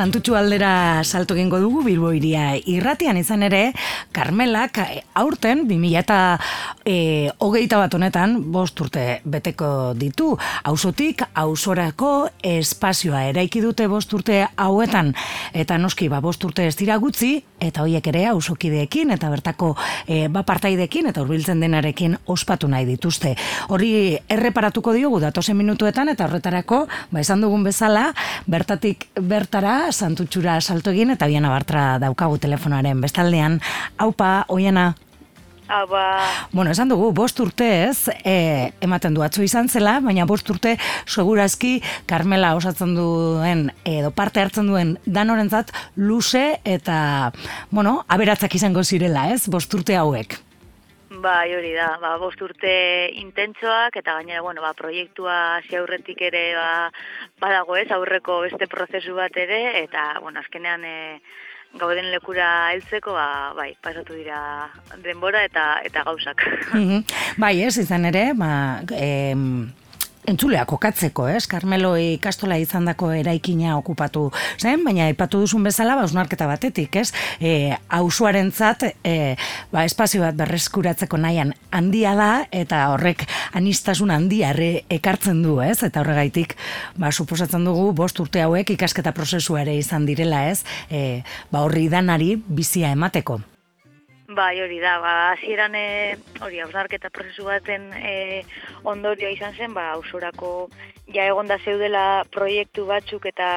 Santutxu aldera salto egingo dugu Bilbo iria irratian. Izan ere Carmelak eh, aurten 2000 eta e, hogeita bat honetan bost urte beteko ditu. Auzotik ausorako espazioa eraiki dute bost urte hauetan. Eta noski ba bost urte ez dira gutzi eta hoiek ere auzokideekin eta bertako e, ba partaidekin eta hurbiltzen denarekin ospatu nahi dituzte. Hori erreparatuko diogu datosen minutuetan eta horretarako ba esan dugun bezala bertatik bertara santutxura salto egin eta biana bartra daukagu telefonaren bestaldean. Haupa, oiena? Haupa. Bueno, esan dugu, bost urte ez, e, ematen du atzo izan zela, baina bost urte segurazki Carmela osatzen duen edo parte hartzen duen danorentzat luze eta, bueno, aberatzak izango zirela ez, bost urte hauek. Bai, hori da, ba, bost urte intentsoak, eta gainera, bueno, ba, proiektua hasi aurretik ere ba, badago ez, aurreko beste prozesu bat ere, eta, bueno, azkenean e, gauden lekura heltzeko, ba, bai, pasatu dira denbora eta eta gauzak. bai, ez, izan ere, ba, entzuleak okatzeko, ez? Carmelo ikastola izandako eraikina okupatu zen, baina aipatu duzun bezala, ba, usnarketa batetik, ez? E, ausuarentzat, e, ba, espazio bat berreskuratzeko nahian handia da, eta horrek anistasun handia ekartzen du, ez? Eta horregaitik, ba, suposatzen dugu, bost urte hauek ikasketa prozesua ere izan direla, ez? E, ba, horri danari bizia emateko. Bai, hori da, ba, hasieran e, hori hausnarketa prozesu baten e, ondorio izan zen, ba, ausorako ja egonda zeudela proiektu batzuk eta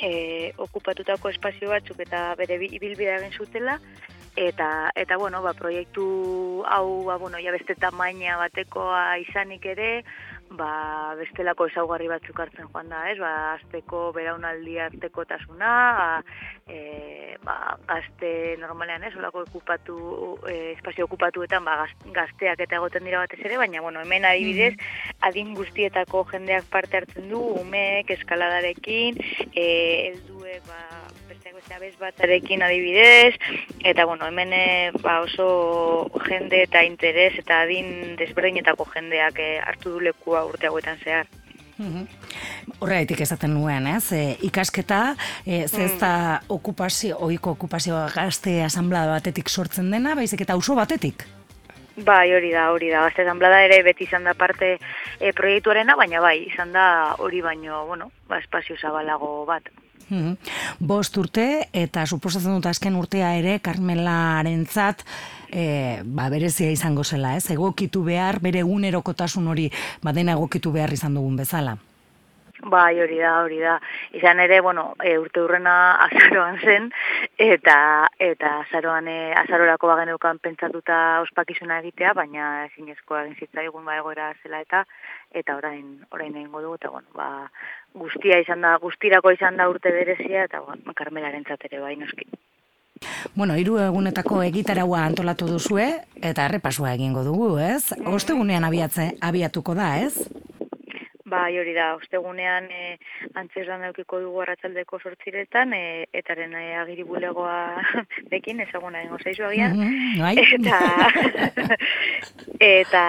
e, okupatutako espazio batzuk eta bere ibilbidea egin zutela, eta, eta bueno, ba, proiektu hau, ba, bueno, ja beste tamaina batekoa izanik ere, ba, bestelako ezaugarri batzuk hartzen joan da, ez? Ba, azteko beraunaldi arteko tasuna, e, ba, gazte normalean, ez? Olako okupatu, e, espazio okupatuetan, ba, gazteak eta egoten dira batez ere, baina, bueno, hemen adibidez, mm. adin guztietako jendeak parte hartzen du, umek, eskaladarekin, e, elduek, ba, beste abez batarekin adibidez, eta bueno, hemen eh, ba, oso jende eta interes eta adin desberdinetako jendeak e, hartu du lekua urte hauetan zehar. Mhm. Horregatik esaten nuen, ez? E, ikasketa, e, zezta mm. okupazio, oiko okupazioa gazte asamblada batetik sortzen dena, baizik eta oso batetik? Bai, hori da, hori da. Gazte asamblada ere beti izan da parte e, proiektuarena, baina bai, izan da hori baino, bueno, ba, espazio zabalago bat. Mm Bost urte eta suposatzen dut azken urtea ere Carmelarentzat e, ba berezia izango zela, ez? Egokitu behar bere egunerokotasun hori badena egokitu behar izan dugun bezala. Bai, hori da, hori da. Izan ere, bueno, e, urte urrena azaroan zen, eta eta azaroan e, azarorako bageneukan pentsatuta ospakizuna egitea, baina ezinezkoa egin zitzaigun ba egoera zela eta eta orain orain egingo dugu eta bueno, ba, guztia izan da, guztirako izan da urte berezia eta bueno, Carmelaren ere bai noski. Bueno, hiru egunetako egitaraua antolatu duzue eta errepasua egingo dugu, ez? Ostegunean abiatze abiatuko da, ez? Ba, hori da, ostegunean e, antzez lan daukiko dugu arratzaldeko sortziretan, e, etaren e, agiri bulegoa dekin, ezaguna dengo zaizu agian. Mm -hmm, eta, eta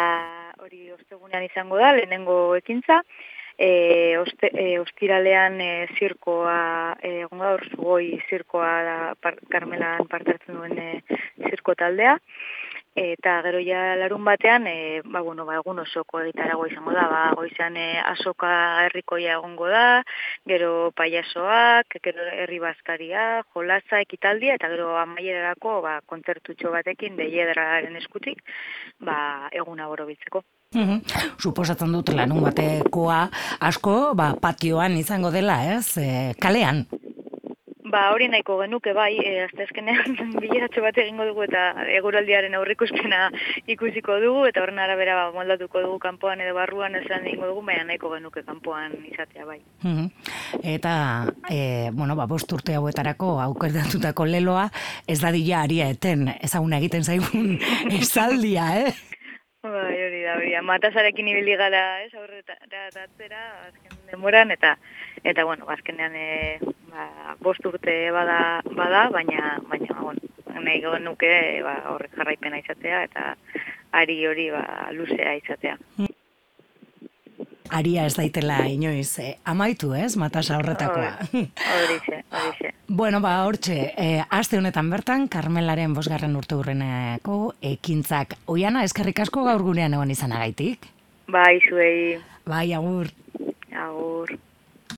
hori ostegunean izango da, lehenengo ekintza, e, oste, e, ostiralean e, zirkoa, egon gaur zugoi zirkoa da, par, karmelan partartzen duen e, zirko taldea, eta gero ja larun batean e, ba, bueno, ba, egun osoko egitarago izango da ba, goizan e, asoka herrikoia egongo da gero paiasoak gero herri bazkaria jolasa ekitaldia eta gero amaierarako ba, kontzertutxo batekin deiedraren eskutik ba, eguna borobiltzeko Mm Suposatzen dut lanun batekoa asko ba, patioan izango dela, ez? E, kalean. Ba, hori nahiko genuke bai, e, azte ezkenean bileratxo bat egingo dugu eta eguraldiaren aurrikuspena ikusiko dugu eta horren arabera ba, moldatuko dugu kanpoan edo barruan esan egingo dugu, baina nahiko genuke kanpoan izatea bai. Eta, e, bueno, ba, bost urte hauetarako aukerdatutako leloa, ez da dila aria eten, ezaguna egiten zaigun esaldia, eh? Bai, hori da, hori da. Matasarekin ibili gara, ez, aurretara azken demoran, eta, eta bueno, azkenean, e, ba, bost urte bada, bada baina, baina, bueno, nahi nuke, ba, horrek jarraipena izatea, eta ari hori, ba, luzea izatea. aria ez daitela inoiz, eh, amaitu ez, matasa horretakoa. Horixe, horixe. bueno, ba, hortxe, eh, aste honetan bertan, Carmelaren bosgarren urte hurreneko ekintzak. Oiana, eskerrik asko gaur gurean egon izanagaitik. Bai, zuei. Bai, agur. Agur.